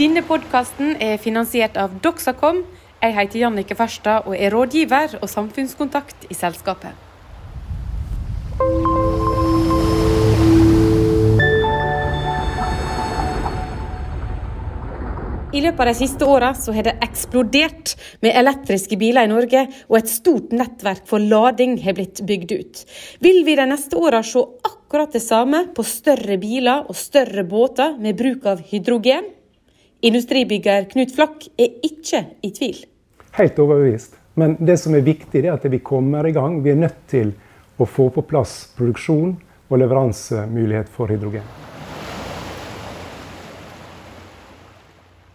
Denne podkasten er finansiert av Doxacom. Jeg heter Jannike Farstad og er rådgiver og samfunnskontakt i selskapet. I løpet av de siste åra har det eksplodert med elektriske biler i Norge, og et stort nettverk for lading har blitt bygd ut. Vil vi de neste åra se akkurat det samme på større biler og større båter med bruk av hydrogen? Industribygger Knut Flakk er ikke i tvil. Helt overbevist. Men det som er viktig, er at vi kommer i gang. Vi er nødt til å få på plass produksjon og leveransemulighet for hydrogen.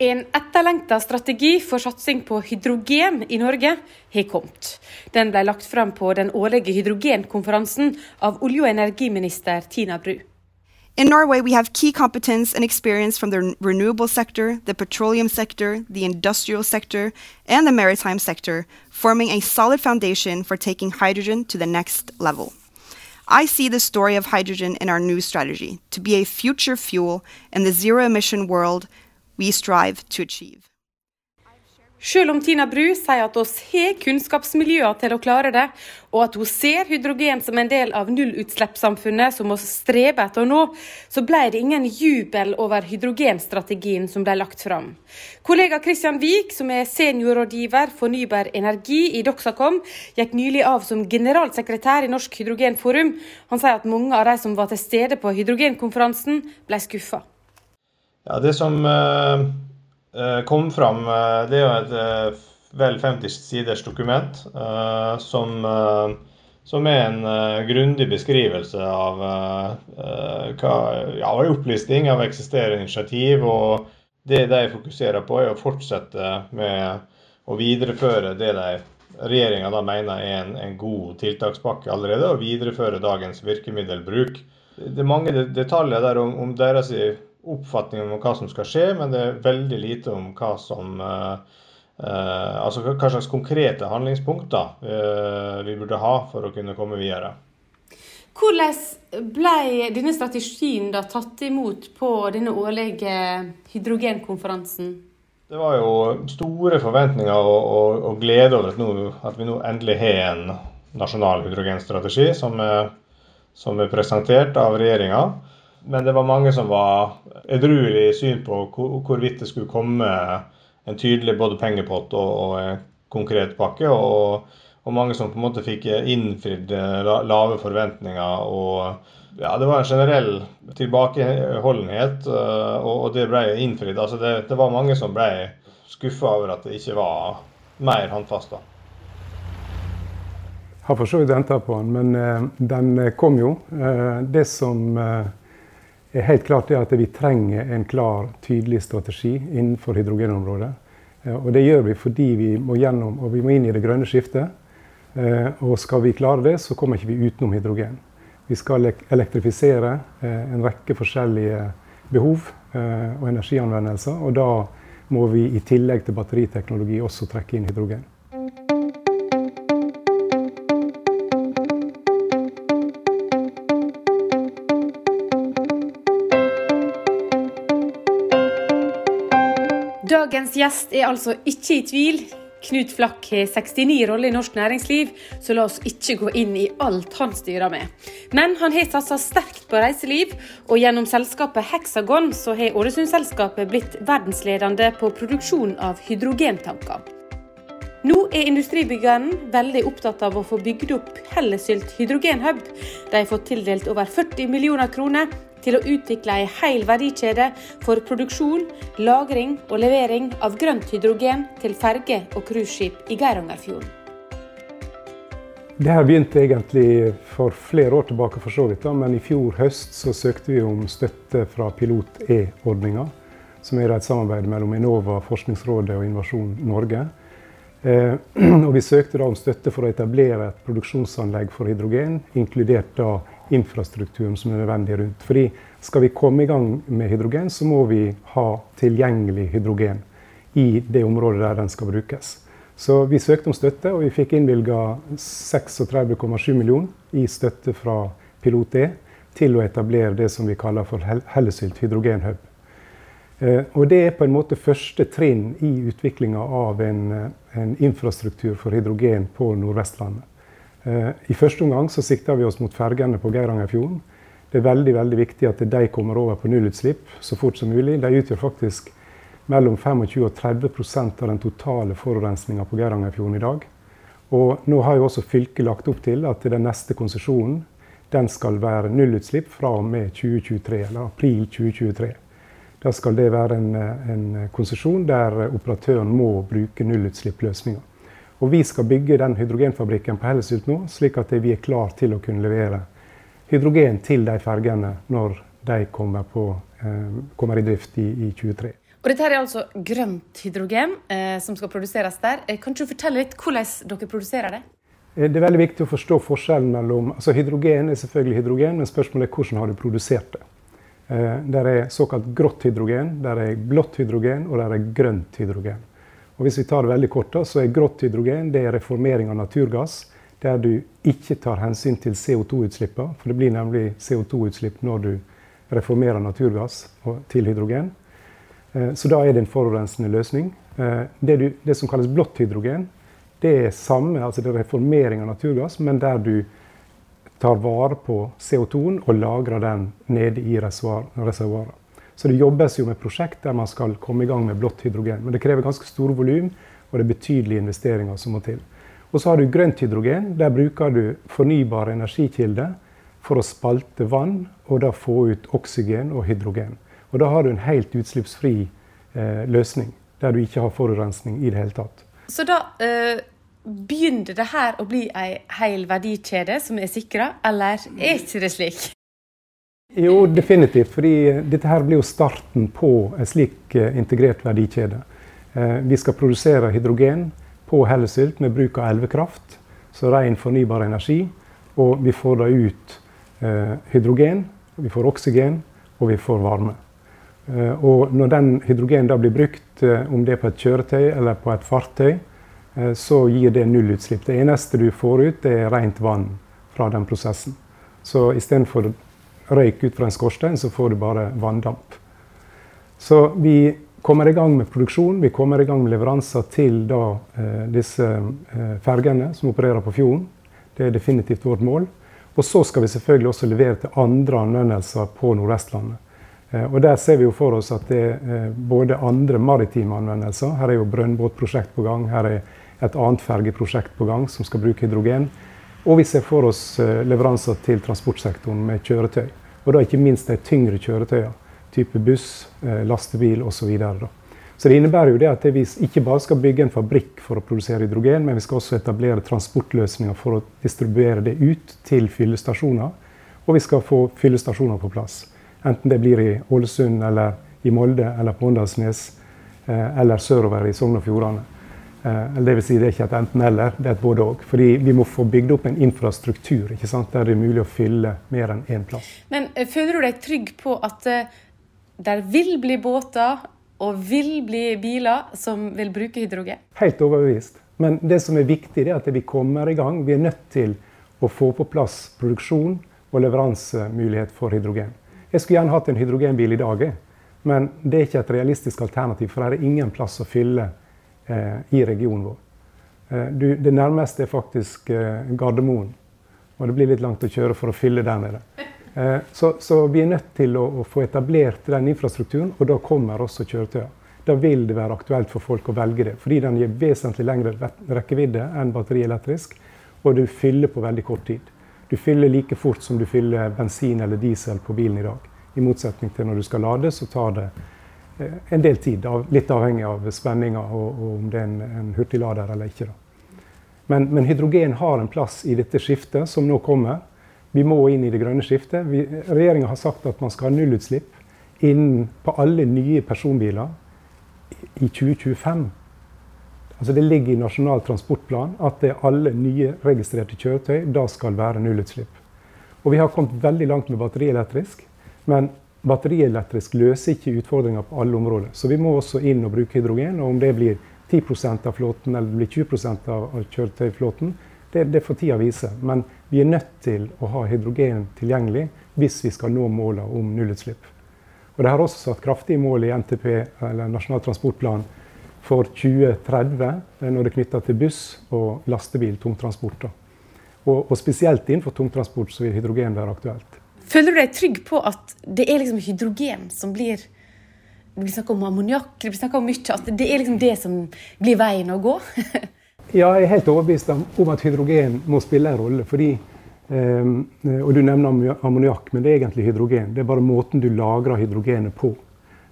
En etterlengta strategi for satsing på hydrogen i Norge har kommet. Den ble lagt frem på den årlige hydrogenkonferansen av olje- og energiminister Tina Bru. In Norway, we have key competence and experience from the renewable sector, the petroleum sector, the industrial sector, and the maritime sector, forming a solid foundation for taking hydrogen to the next level. I see the story of hydrogen in our new strategy to be a future fuel in the zero emission world we strive to achieve. Selv om Tina Bru sier at oss har kunnskapsmiljøer til å klare det, og at hun ser hydrogen som en del av nullutslippssamfunnet som vi streber etter å nå, så ble det ingen jubel over hydrogenstrategien som ble lagt fram. Kollega Christian Wiik, som er seniorrådgiver fornybar energi i Doxacom, gikk nylig av som generalsekretær i Norsk hydrogenforum. Han sier at mange av de som var til stede på hydrogenkonferansen, ble skuffa. Ja, det som uh, kom fram, uh, det er jo et uh, vel 50 siders dokument som, som, er en grundig beskrivelse av hva, ja, opplisting av eksisterende initiativ. Og det de fokuserer på, er å fortsette med å videreføre det de regjeringa mener er en, en, god tiltakspakke allerede, og videreføre dagens virkemiddelbruk. Det er mange detaljer der om, om deres oppfatning om hva som skal skje, men det er veldig lite om hva som uh, uh, Altså hva slags konkrete handlingspunkter eh, vi burde ha for å kunne komme videre. Hvordan ble denne strategien da tatt imot på denne årlige hydrogenkonferansen? Det var jo store forventninger og, og, og glede over at, nå, at, vi nå endelig har en nasjonal hydrogenstrategi som er, som er presentert av regjeringa. Men det var mange som var edruelige i syn på hvorvidt det skulle komme en tydelig både pengepott og, og en konkret pakke. Og, og, mange som på en måte fikk innfridd eh, lave forventninger. og ja, Det var en generell tilbakeholdenhet, eh, og, og det ble innfridd. Altså det, det, var mange som ble skuffa over at det ikke var mer håndfast. da. Har for så vidt venta på den, men den kom jo. Det som er helt klart det at vi trenger en klar, tydelig strategi innenfor hydrogenområdet. Eh, og det gjør vi fordi vi må gjennom, og vi må inn i det grønne skiftet. Eh, og skal vi klare det, så kommer ikke vi utenom hydrogen. Vi skal elektrifisere eh, en rekke forskjellige behov og energianvendelser. Og da må vi i tillegg til batteriteknologi også trekke inn hydrogen. Dagens gjest er altså ikke i tvil. Knut Flakk har 69 roller i norsk næringsliv, så la oss ikke gå inn i alt han styrer med. Men han har satsa sterkt på reiseliv, og gjennom selskapet Hexagon så har Ålesund-selskapet blitt verdensledende på produksjon av hydrogentanker. Nå er industribyggeren veldig opptatt av å få bygd opp Hellesylt hydrogenhub. De har fått tildelt over 40 millioner kroner til å utvikle ei hel verdikjede for produksjon, lagring og levering av grønt hydrogen til ferge- og cruiseskip i Geirangerfjorden. Det her begynte egentlig for flere år tilbake, for så vidt, men i fjor høst så søkte vi om støtte fra Pilot-E-ordninga, som er et samarbeid mellom Enova, Forskningsrådet og Innovasjon Norge. Eh, og vi søkte da om støtte for å etablere et produksjonsanlegg for hydrogen, inkludert da infrastrukturen som er nødvendig rundt. Fordi skal vi komme i gang med hydrogen, så må vi ha tilgjengelig hydrogen i det området der den skal brukes. Så vi søkte om støtte, og vi fikk innvilga 36,7 millioner i støtte fra Pilot E til å etablere det som vi kaller for Hellesylt hydrogenhub. Eh, og det er på en måte første trinn i utviklinga av en, eh, en, infrastruktur for hydrogen på Nordvestlandet. Eh, I første omgang så sikter vi oss mot fergene på Geirangerfjorden. Det er veldig veldig viktig at de kommer over på nullutslipp så fort som mulig. De utgjør faktisk mellom 25 og 30% av den totale forurensninga på Geirangerfjorden i dag. Og nå har jo også fylket lagt opp til at den neste konsesjonen den skal være nullutslipp fra og med 2023, eller april 2023. Da skal det være en, en konsesjon der operatøren må bruke nullutslipp-løsninger. Og vi skal bygge den hydrogenfabrikken på Hellesylt nå, slik at vi er klar til å kunne levere hydrogen til de fergene når de kommer, på, eh, kommer i drift i, i 2023. Og dette er altså grønt hydrogen eh, som skal produseres der. Eh, kan du fortelle litt hvordan dere produserer det? Eh, det er veldig viktig å forstå forskjellen mellom altså Hydrogen er selvfølgelig hydrogen, men spørsmålet er hvordan har du produsert det. Eh, der er såkalt grått hydrogen, der er blått hydrogen og der er grønt hydrogen. Og hvis vi tar det veldig kort, så er grått hydrogen det er reformering av naturgass. Der du ikke tar hensyn til CO2-utslippene. For det blir nemlig CO2-utslipp når du reformerer naturgass til hydrogen. Eh, så da er det en forurensende løsning. Eh, det, du, det som kalles blått hydrogen, det er samme, altså det er reformering av naturgass, men der du tar vare på CO2-en og lagrer den nede i reservoaret. Så det jobbes jo med prosjekt der man skal komme i gang med blått hydrogen. Men det krever ganske store volum, og det er betydelige investeringer som må til. Og så har du grønt hydrogen. Der bruker du fornybare energikilder for å spalte vann og da få ut oksygen og hydrogen. Og da har du en helt utslippsfri eh, løsning, der du ikke har forurensning i det hele tatt. Så da eh, Begynner det her å bli ei hel verdikjede som er sikra, eller er ikke det slik? Jo, definitivt. fordi dette her blir jo starten på en slik eh, integrert verdikjede. Eh, vi skal produsere hydrogen på Hellesylt med bruk av elvekraft, så ren fornybar energi. Og vi får da ut eh, hydrogen, vi får oksygen, og vi får varme. Og når den hydrogenen da blir brukt, om det er på et kjøretøy eller på et fartøy, så gir det nullutslipp. Det eneste du får ut, det er rent vann fra den prosessen. Så istedenfor røyk ut fra en skorstein, så får du bare vanndamp. Så vi kommer i gang med produksjon. Vi kommer i gang med leveranser til da, eh, disse eh, fergene som opererer på fjorden. Det er definitivt vårt mål. Og så skal vi selvfølgelig også levere til andre anvendelser på Nordvestlandet. Eh, og Der ser vi jo for oss at det er både andre maritime anvendelser. Her er jo brønnbåtprosjekt på gang. Her er et annet fergeprosjekt på gang som skal bruke hydrogen. Og vi ser for oss eh, leveranser til transportsektoren med kjøretøy. Og da ikke minst de tyngre kjøretøyene. Type buss, eh, lastebil osv. Så, så det innebærer jo det at vi ikke bare skal bygge en fabrikk for å produsere hydrogen, men vi skal også etablere transportløsninger for å distribuere det ut til fyllestasjoner. Og vi skal få fyllestasjoner på plass. Enten det blir i Ålesund eller i Molde eller på Åndalsnes eh, eller sørover i Sogn og Fjordane. Eh, eller det, vil si, det er ikke et enten-eller, det er et både-og. Fordi vi må få bygd opp en infrastruktur ikke sant? der det er mulig å fylle mer enn én plass. Men eh, føler du deg trygg på at uh, der vil bli båter og vil bli biler som vil bruke hydrogen? Helt overbevist. Men det som er viktig, er at vi kommer i gang. Vi er nødt til å få på plass produksjon og leveransemulighet for hydrogen. Jeg skulle gjerne hatt en hydrogenbil i dag, men det er ikke et realistisk alternativ. For det er ingen plass å fylle eh, i regionen vår. Eh, du, det nærmeste er faktisk eh, Gardermoen. Og det blir litt langt å kjøre for å fylle der nede. Eh, så, så, vi er nødt til å, å, få etablert den infrastrukturen, og da kommer også kjøretøyene. Da vil det være aktuelt for folk å velge det, fordi den gir vesentlig lengre rekkevidde enn batteri elektrisk, og du fyller på veldig kort tid. Du fyller like fort som du fyller bensin eller diesel på bilen i dag. I motsetning til når du skal lade, så tar det Eh, en del tid, litt avhengig av spenninga og, og, om det er en, en hurtiglader eller ikke. Men, men, hydrogen har en plass i dette skiftet som nå kommer. Vi må inn i det grønne skiftet. Regjeringa har sagt at man skal ha nullutslipp inn på alle nye personbiler i 2025. Altså Det ligger i Nasjonal transportplan at det alle nye registrerte kjøretøy da skal være nullutslipp. Og vi har kommet veldig langt med batterielektrisk. Men batterielektrisk løser ikke utfordringer på alle områder. Så vi må også inn og bruke hydrogen. Og om det blir 10% av flåten eller det blir 20% av kjøretøyflåten, det, det får tida vise. Men vi er nødt til å ha hydrogen tilgjengelig hvis vi skal nå målene om nullutslipp. Og Det har også satt kraftige mål i NTP, eller Nasjonal transportplan, for 2030 eh, når det er knytta til buss og lastebil, tungtransport. Og, og, spesielt innenfor tungtransport så vil hydrogen være aktuelt. Føler du deg trygg på at det er liksom hydrogen som blir Det blir snakk om ammoniakk, det blir snakk om mye. At det er liksom det som blir veien å gå? ja, jeg er helt overbevist om at hydrogen må spille en rolle. fordi Um, og Du nevner ammoniakk, men det er egentlig hydrogen. Det er bare måten du lagrer hydrogenet på.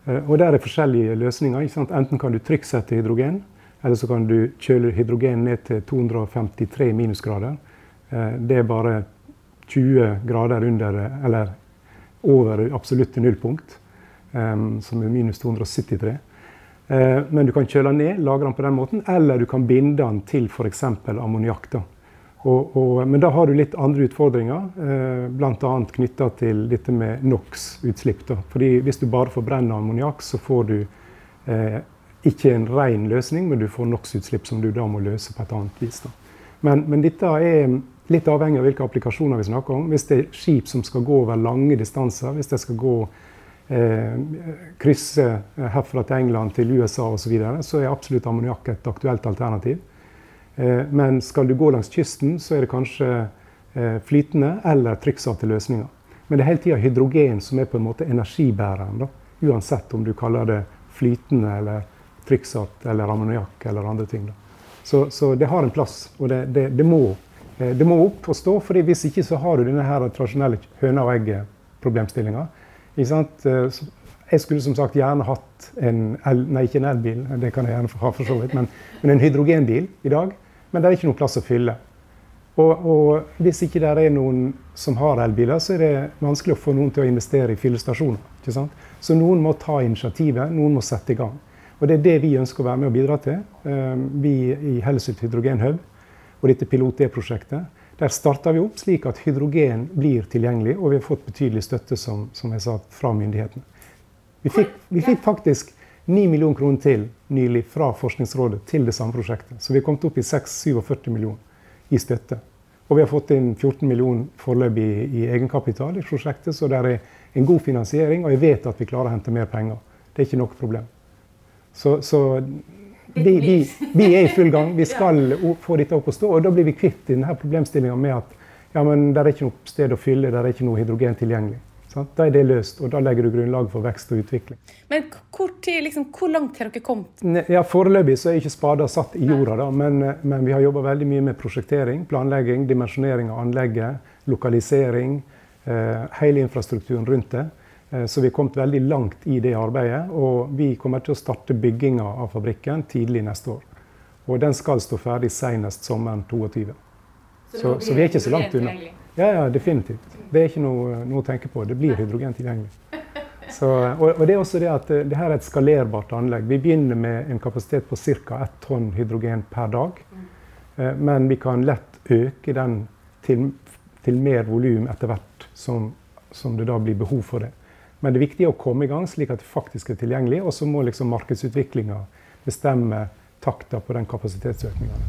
Uh, og Der er forskjellige løsninger. Enten kan du trykksette hydrogen, eller så kan du kjøle hydrogen ned til 253 minusgrader. Uh, det er bare 20 grader under, eller over absolutte nullpunkt, um, som er minus 273. Uh, men du kan kjøle den ned, lagre den på den måten, eller du kan binde den til f.eks. ammoniakk. Men da har du litt andre utfordringer, eh, bl.a. knytta til dette med NOx-utslipp. Fordi Hvis du bare forbrenner ammoniakk, så får du eh, ikke en ren løsning, men du får NOx-utslipp som du da må løse på et annet vis. Men, men, dette er litt avhengig av hvilke applikasjoner vi snakker om. Hvis det er skip som skal gå over lange distanser, hvis det skal gå eh, krysse herfra til England til USA osv., så, videre, så er absolutt ammoniakk et aktuelt alternativ. Eh, men skal du gå langs kysten, så er det kanskje eh, flytende eller trykksatte løsninger. Men det er hele tida hydrogen som er på en måte energibæreren. Da. Uansett om du kaller det flytende eller trykksatt eller ammoniakk eller andre ting. Så, så, det har en plass, og det, det, det, må, eh, det må, opp og stå. for hvis ikke så har du denne her tradisjonelle høna og egget-problemstillinga. Jeg skulle som sagt gjerne hatt en el, nei, ikke en elbil, det kan jeg gjerne ha for så vidt, men, men en hydrogenbil i dag men det er ikke noe plass å fylle. Og, og hvis ikke det er noen som har elbiler, så er det vanskelig å få noen til å investere i fyllestasjoner. ikke sant? Så noen må ta initiativet, noen må sette i gang. Og Det er det vi ønsker å være med og bidra til. Eh, vi i Hellesut Hydrogenhub og dette Pilot E-prosjektet. Der starta vi opp slik at hydrogen blir tilgjengelig, og vi har fått betydelig støtte som, som jeg sa, fra myndighetene. Vi fikk, vi fikk faktisk 9 millioner kroner til nylig fra Forskningsrådet til det samme prosjektet. Så vi er kommet opp i 6-47 millioner i støtte. Og vi har fått inn 14 millioner foreløpig i, i egenkapital i prosjektet, så det er en god finansiering, og jeg vet at vi klarer å hente mer penger. Det er ikke noe problem. Så, så vi, vi, vi, er i full gang. Vi skal få dette opp å stå. Og da blir vi kvitt denne problemstillinga med at ja, men det er ikke noe sted å fylle, det er ikke noe hydrogen tilgjengelig. Da er det løst, og da legger du grunnlag for vekst og utvikling. Men hvor, tid, liksom, hvor langt har dere kommet? Ja, Foreløpig så er ikke spader satt i jorda, da, men, men, vi har jobba veldig mye med prosjektering, planlegging, dimensjonering av anlegget, lokalisering, eh, hele infrastrukturen rundt det. Eh, så vi har kommet veldig langt i det arbeidet, og vi kommer til å starte bygginga av fabrikken tidlig neste år. Og den skal stå ferdig senest sommeren 2022. Så, så, så vi er ikke så langt unna. Ja, ja, definitivt. Det er ikke noe, noe å tenke på. Det blir hydrogen tilgjengelig. Så, og, og, det er også det at eh, det her er et skalerbart anlegg. Vi begynner med en kapasitet på ca. 1 tonn hydrogen per dag. Eh, men vi kan lett øke den til, til mer volum etter hvert som, som, det da blir behov for det. Men det er viktig å komme i gang slik at det faktisk er tilgjengelig. Og så må liksom markedsutviklinga bestemme takta på den kapasitetsøkninga.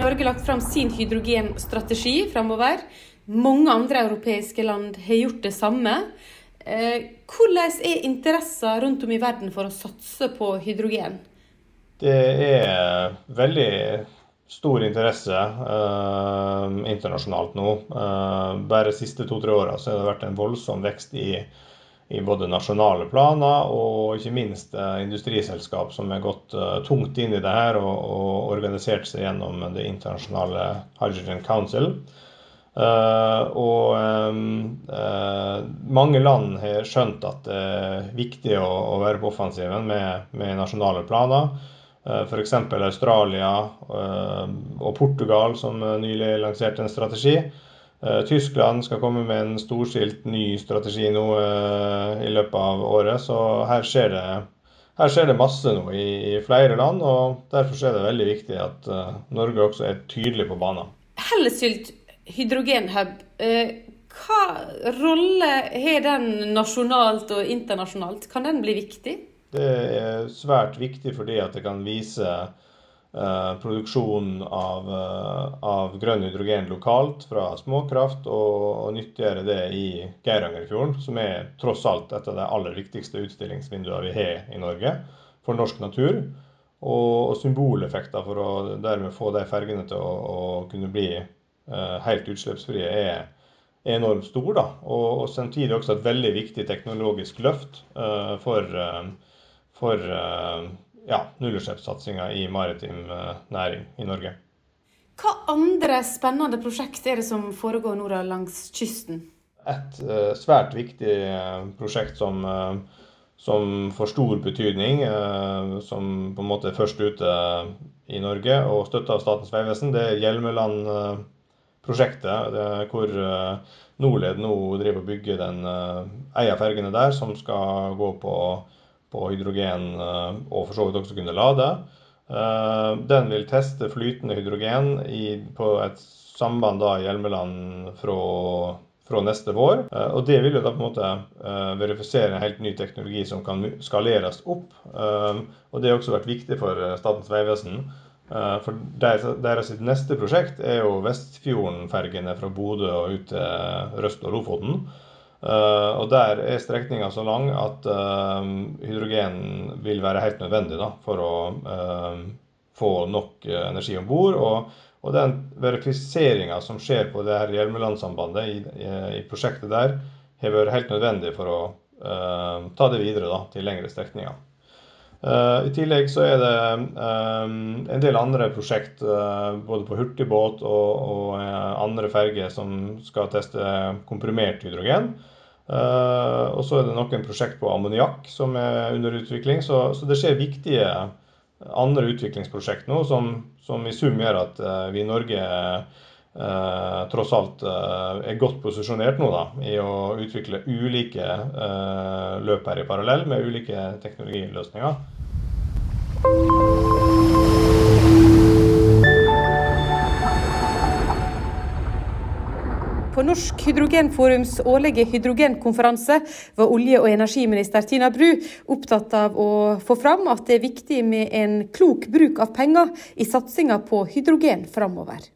har Norge lagt fram sin hydrogenstrategi framover. Mange andre europeiske land har gjort det samme. Eh, hvordan er interessen rundt om i verden for å satse på hydrogen? Det er veldig stor interesse eh, internasjonalt nå. Eh, bare de siste to-tre åra har det vært en voldsom vekst i i både nasjonale planer og ikke minst eh, industriselskap som har gått uh, tungt inn i det her og, og, organisert seg gjennom det internasjonale Hydrogen Council. Uh, og uh, mange land har skjønt at det er viktig å, å være på offensiven med, med nasjonale planer. Uh, F.eks. Australia og Portugal, som nylig lanserte en strategi. Eh, Tyskland skal komme med en storstilt ny strategi nå eh, i løpet av året. Så her skjer det, her skjer det masse nå i, i, flere land. og Derfor er det veldig viktig at Norge også er tydelig på banen. Hellesylt hydrogenhub, hva rolle har den nasjonalt og internasjonalt? Kan den bli viktig? Det er svært viktig fordi at det kan vise Eh, produksjon av, eh, av, grønn hydrogen lokalt fra småkraft, og, og nyttiggjøre det i Geirangerfjorden, som er tross alt et av de aller viktigste utstillingsvinduene vi har i Norge for norsk natur. Og, og symboleffekter for å dermed få de fergene til å, å kunne bli uh, helt utslippsfrie, er, enormt stor. Da. Og, og, samtidig også et veldig viktig teknologisk løft uh, for, uh, for ja, nullutslippssatsinga i maritim eh, næring i Norge. Hva andre spennende prosjekt er det som foregår nå langs kysten? Et uh, svært viktig prosjekt som, som, får stor betydning, som på en måte er først ute i Norge og støtta av Statens vegvesen, det er Hjelmeland-prosjektet. hvor Norled nå driver og bygger den eia fergene der som skal gå på på hydrogen eh, og for så vidt også kunne lade. Eh, den vil teste flytende hydrogen i, på et samband da i Hjelmeland fra, fra, neste vår. Eh, og Det vil jo da på en måte verifisere en helt ny teknologi som kan skaleres opp. Og Det har også vært viktig for Statens vegvesen. For deres, neste prosjekt er jo Vestfjorden-fergene fra Bodø og ut til Røst og Lofoten. Uh, og Der er strekninga så lang at uh, hydrogen vil være helt nødvendig da, for å uh, få nok energi om bord. Og, og, den verifiseringa som skjer på det her Hjelmeland-sambandet i, i, i, prosjektet der, har vært helt nødvendig for å ta det videre da, til lengre strekninger. I tillegg så er det en del andre prosjekt både på hurtigbåt og, og andre ferger som skal teste komprimert hydrogen. Og så er det noen prosjekt på ammoniakk som er under utvikling. Så, så, det skjer viktige andre utviklingsprosjekt nå som, som i sum gjør at vi i Norge uh, tross alt er godt posisjonert nå da, i å utvikle ulike løp her i parallell med ulike teknologiløsninger. På Norsk Hydrogenforums årlige hydrogenkonferanse var olje- og energiminister Tina Bru opptatt av å få fram at det er viktig med en klok bruk av penger i satsinga på hydrogen framover.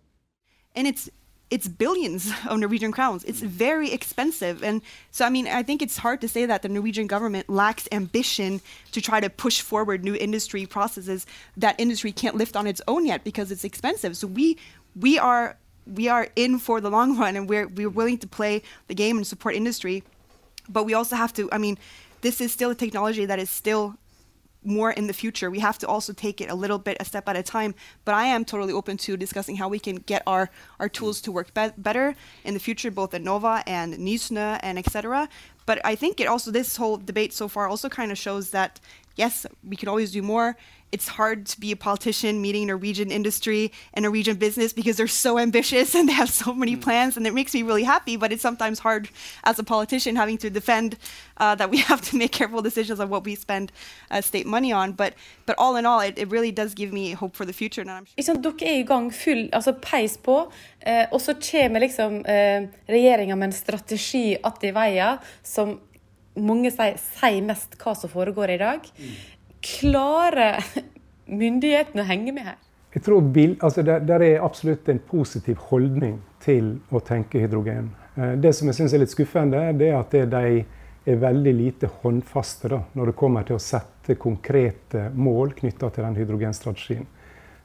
It's billions of Norwegian crowns. It's mm. very expensive. And so, I mean, I think it's hard to say that the Norwegian government lacks ambition to try to push forward new industry processes that industry can't lift on its own yet because it's expensive. So we, we are we are in for the long run and we're we're willing to play the game and support industry but we also have to i mean this is still a technology that is still more in the future. We have to also take it a little bit a step at a time but i am totally open to discussing how we can get our our tools to work be better in the future both at nova and nysnö and etc but i think it also this whole debate so far also kind of shows that yes we could always do more it's hard to be a politician meeting Norwegian industry and Norwegian business because they're so ambitious and they have so many mm. plans, and it makes me really happy. But it's sometimes hard as a politician having to defend uh, that we have to make careful decisions on what we spend uh, state money on. But but all in all, it, it, really does give me hope for the future. And sure. Dere er i gang full, altså peis på, eh, og så kommer liksom eh, regjeringa med en strategi att i veien som mange sier, sier mest hva som foregår i dag. Klarer myndighetene å henge med her? Jeg tror bil, altså der er absolutt en positiv holdning til å tenke hydrogen. Eh, det som jeg syns er litt skuffende, det er at de er veldig lite håndfaste da, når det kommer til å sette konkrete mål knytta til den hydrogenstrategien.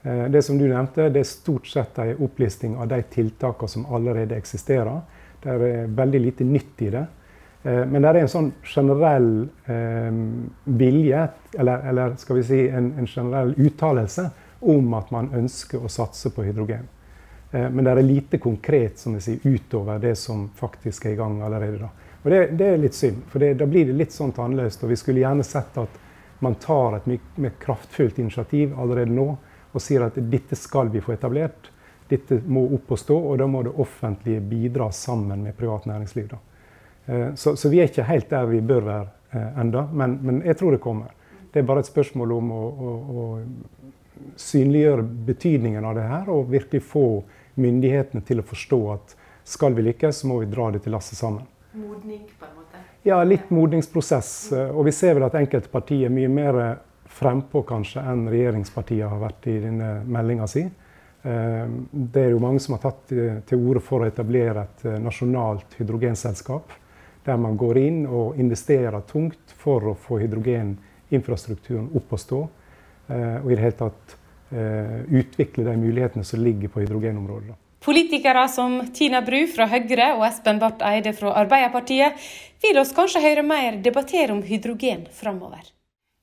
Eh, det som du nevnte, det er stort sett en opplisting av de tiltakene som allerede eksisterer. Det er veldig lite nytt i det. Eh, men det er en sånn generell eh, vilje, eller, eller, skal vi si en, en, generell uttalelse, om at man ønsker å satse på hydrogen. Eh, men det er lite konkret som jeg sier, utover det som faktisk er i gang allerede. Da. Og det, det er litt synd, for det, da blir det litt sånn tannløst. Og vi skulle gjerne sett at man tar et mye mer kraftfullt initiativ allerede nå og sier at dette skal vi få etablert. Dette må opp og stå, og da må det offentlige bidra sammen med privat næringsliv. da. Eh, så, så, vi er ikke helt der vi bør være eh, enda, men, men, jeg tror det kommer. Det er bare et spørsmål om å, å, å synliggjøre betydningen av det her, og virkelig få myndighetene til å forstå at skal vi lykkes, så må vi dra det til lasset sammen. Modning, på en måte? Ja, litt modningsprosess. Og vi ser vel at enkelte partier er mye mer frempå kanskje enn regjeringspartiene har vært i denne meldinga si. Eh, det er jo mange som har tatt til orde for å etablere et eh, nasjonalt hydrogenselskap. Der man går inn og investerer tungt for å få hydrogeninfrastrukturen opp å stå. Og i det hele tatt utvikle de mulighetene som ligger på hydrogenområdet. Politikere som Tina Bru fra Høyre og Espen Barth Eide fra Arbeiderpartiet vil oss kanskje høre mer debattere om hydrogen framover.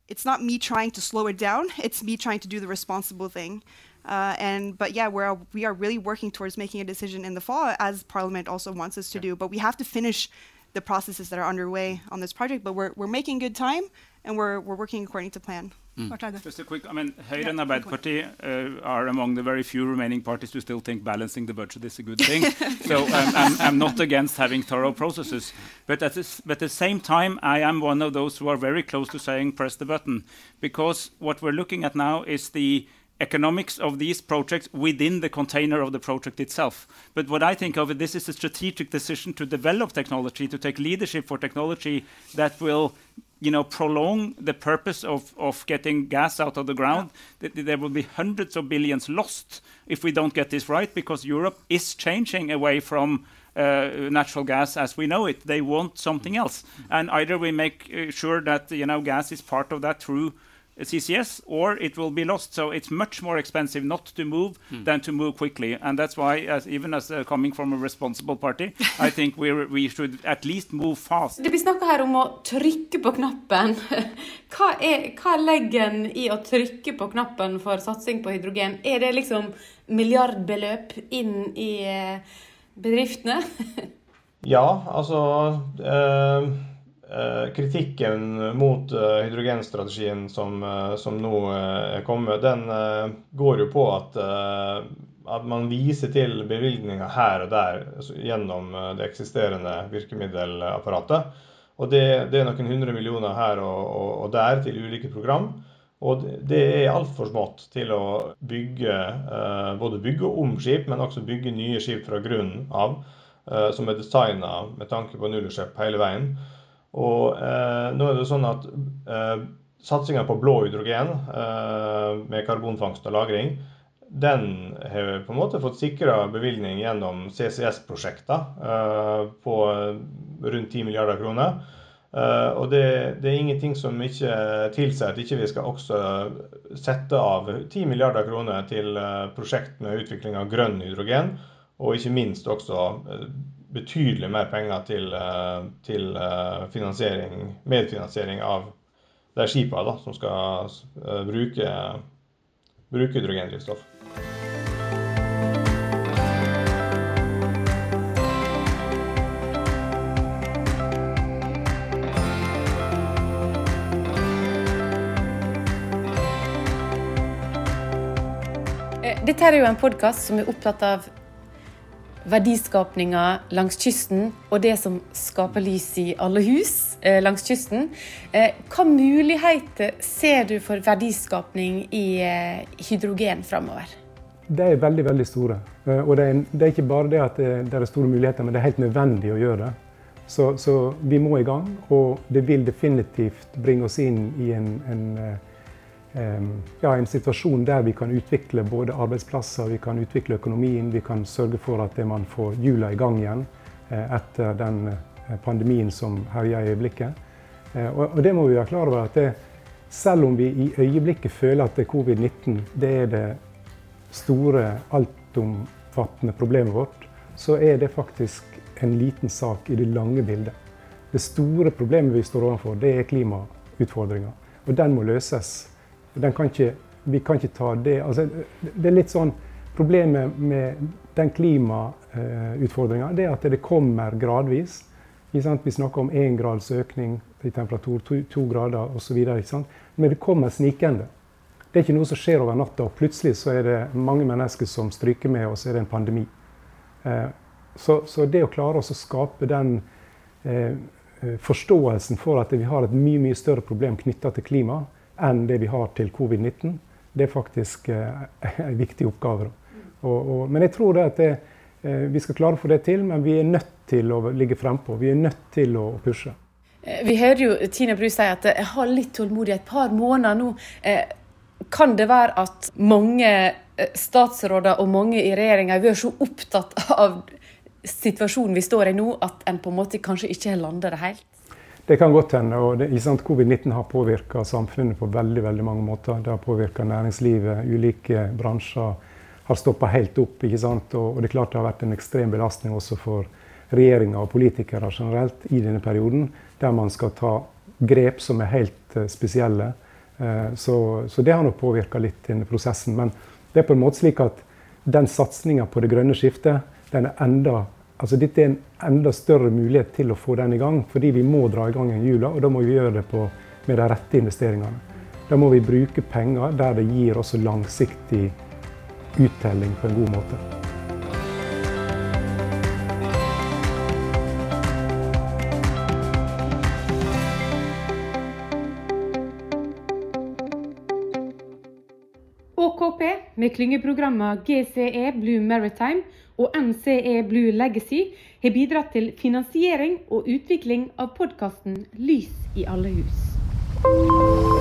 It's not me trying to slow it down, it's me trying to do the responsible thing. Uh, and but yeah, we're we are really working towards making a decision in the fall, as Parliament also wants us to do. But we have to finish the processes that are underway on this project. But we're we're making good time, and we're we're working according to plan. Mm. Just a quick, I mean, Høyre yeah, and Arbeiderparti uh, are among the very few remaining parties who still think balancing the budget is a good thing. so um, I'm, I'm, not against having thorough processes. But at, this, but at the same time, I am one of those who are very close to saying press the button. Because what we're looking at now is the economics of these projects within the container of the project itself. But what I think of it, this is a strategic decision to develop technology, to take leadership for technology that will you know, prolong the purpose of, of getting gas out of the ground, yeah. there will be hundreds of billions lost if we don't get this right, because Europe is changing away from uh, natural gas as we know it. They want something else, and either we make uh, sure that you know gas is part of that through CCS or it will be lost. So it's much more expensive not to move mm. than to move quickly. And that's why, as, even as uh, coming from a responsible party, I think we should at least move fast. Det blir snakka her om å trykke på knappen. hva, er, hva legger i å trykke på knappen for satsing på hydrogen? Er det liksom milliardbeløp inn i eh, bedriftene? ja, altså øh kritikken mot eh, hydrogenstrategien som, eh, som, nå er kommet, den går jo på at, at man viser til bevilgninger her og der gjennom det eksisterende virkemiddelapparatet. Og det, det er noen hundre millioner her og, og, og der til ulike program. Og det er altfor smått til å bygge, både bygge om skip, men også bygge nye skip fra grunnen av, som er designa med tanke på nullutslipp hele veien. Og eh, nå er det sånn at eh, satsinga på blå hydrogen eh, med karbonfangst og -lagring, den har på en måte fått sikra bevilgning gjennom CCS-prosjekter eh, på rundt 10 milliarder kroner. Uh, og det, det, er ingenting som ikke tilsier at ikke vi skal også sette av 10 milliarder kroner til uh, prosjekt med utvikling av grønn hydrogen, og ikke minst også uh, betydelig mer penger til, eh, til eh, finansiering, medfinansiering av de skipene som skal eh, bruke, bruke hydrogendrivstoff. Dette er jo en podkast som er opptatt av verdiskapninga langs kysten, og det som skaper lys i alle hus eh, langs kysten. Eh, hva muligheter ser du for verdiskapning i eh, hydrogen framover? De er veldig veldig store. Eh, og det er, det er, ikke bare det at det, det, er store muligheter, men det er helt nødvendig å gjøre det. Så, så vi må i gang, og det vil definitivt bringe oss inn i en, en eh, ja, en situasjon der vi kan utvikle både arbeidsplasser, vi kan utvikle økonomien, vi kan sørge for at man får hjula i gang igjen eh, etter den eh, pandemien som herjer i øyeblikket. Eh, og det må vi være klar over at det, selv om vi i øyeblikket føler at det er covid-19 det er det store, altomfattende problemet vårt, så er det faktisk en liten sak i det lange bildet. Det store problemet vi står overfor, det er klimautfordringa. Og den må løses kan ikke, vi kan ikke ta det altså, Det er litt sånn Problemet med den klimautfordringa er at det kommer gradvis. Vi snakker om én grads økning i temperatur, to, to grader osv. Men det kommer snikende. Det er ikke noe som skjer over natta, og plutselig så er det mange mennesker som stryker med, og så er det en pandemi. Eh, så, så det å klare å skape den eh, forståelsen for at vi har et mye mye større problem knytta til klima, enn det vi har til covid-19. Det er faktisk eh, en viktig oppgave. Og, og, men jeg tror at det, eh, vi skal klare å få det til, men vi er nødt til å ligge frempå. Vi er nødt til å pushe. Eh, vi hører jo Tina Bru si at jeg har litt tålmodig et par måneder nå. Kan det være at mange statsråder og mange i regjeringa vært så opptatt av situasjonen vi står i nå, at en på en måte kanskje ikke har landa det helt? Det kan godt hende. og Covid-19 har påvirka samfunnet på veldig veldig mange måter. Det har påvirka næringslivet. Ulike bransjer har stoppa helt opp. ikke sant? Og, det er klart det har vært en ekstrem belastning også for regjeringa og politikere generelt i denne perioden, der man skal ta grep som er helt uh, spesielle. Uh, så, så, det har nok påvirka litt denne prosessen. Men det er på en måte slik at den satsinga på det grønne skiftet den er enda Altså, dette er en enda større mulighet til å få den i gang, fordi vi må dra i gang en hjula, og da må vi gjøre det på, med de rette investeringene. Da må vi bruke penger der det gir også langsiktig uttelling på en god måte. OKP med klyngeprogrammet GCE Blue Maritime og NCE Blue Legacy har bidratt til finansiering og utvikling av podkasten Lys i alle hus.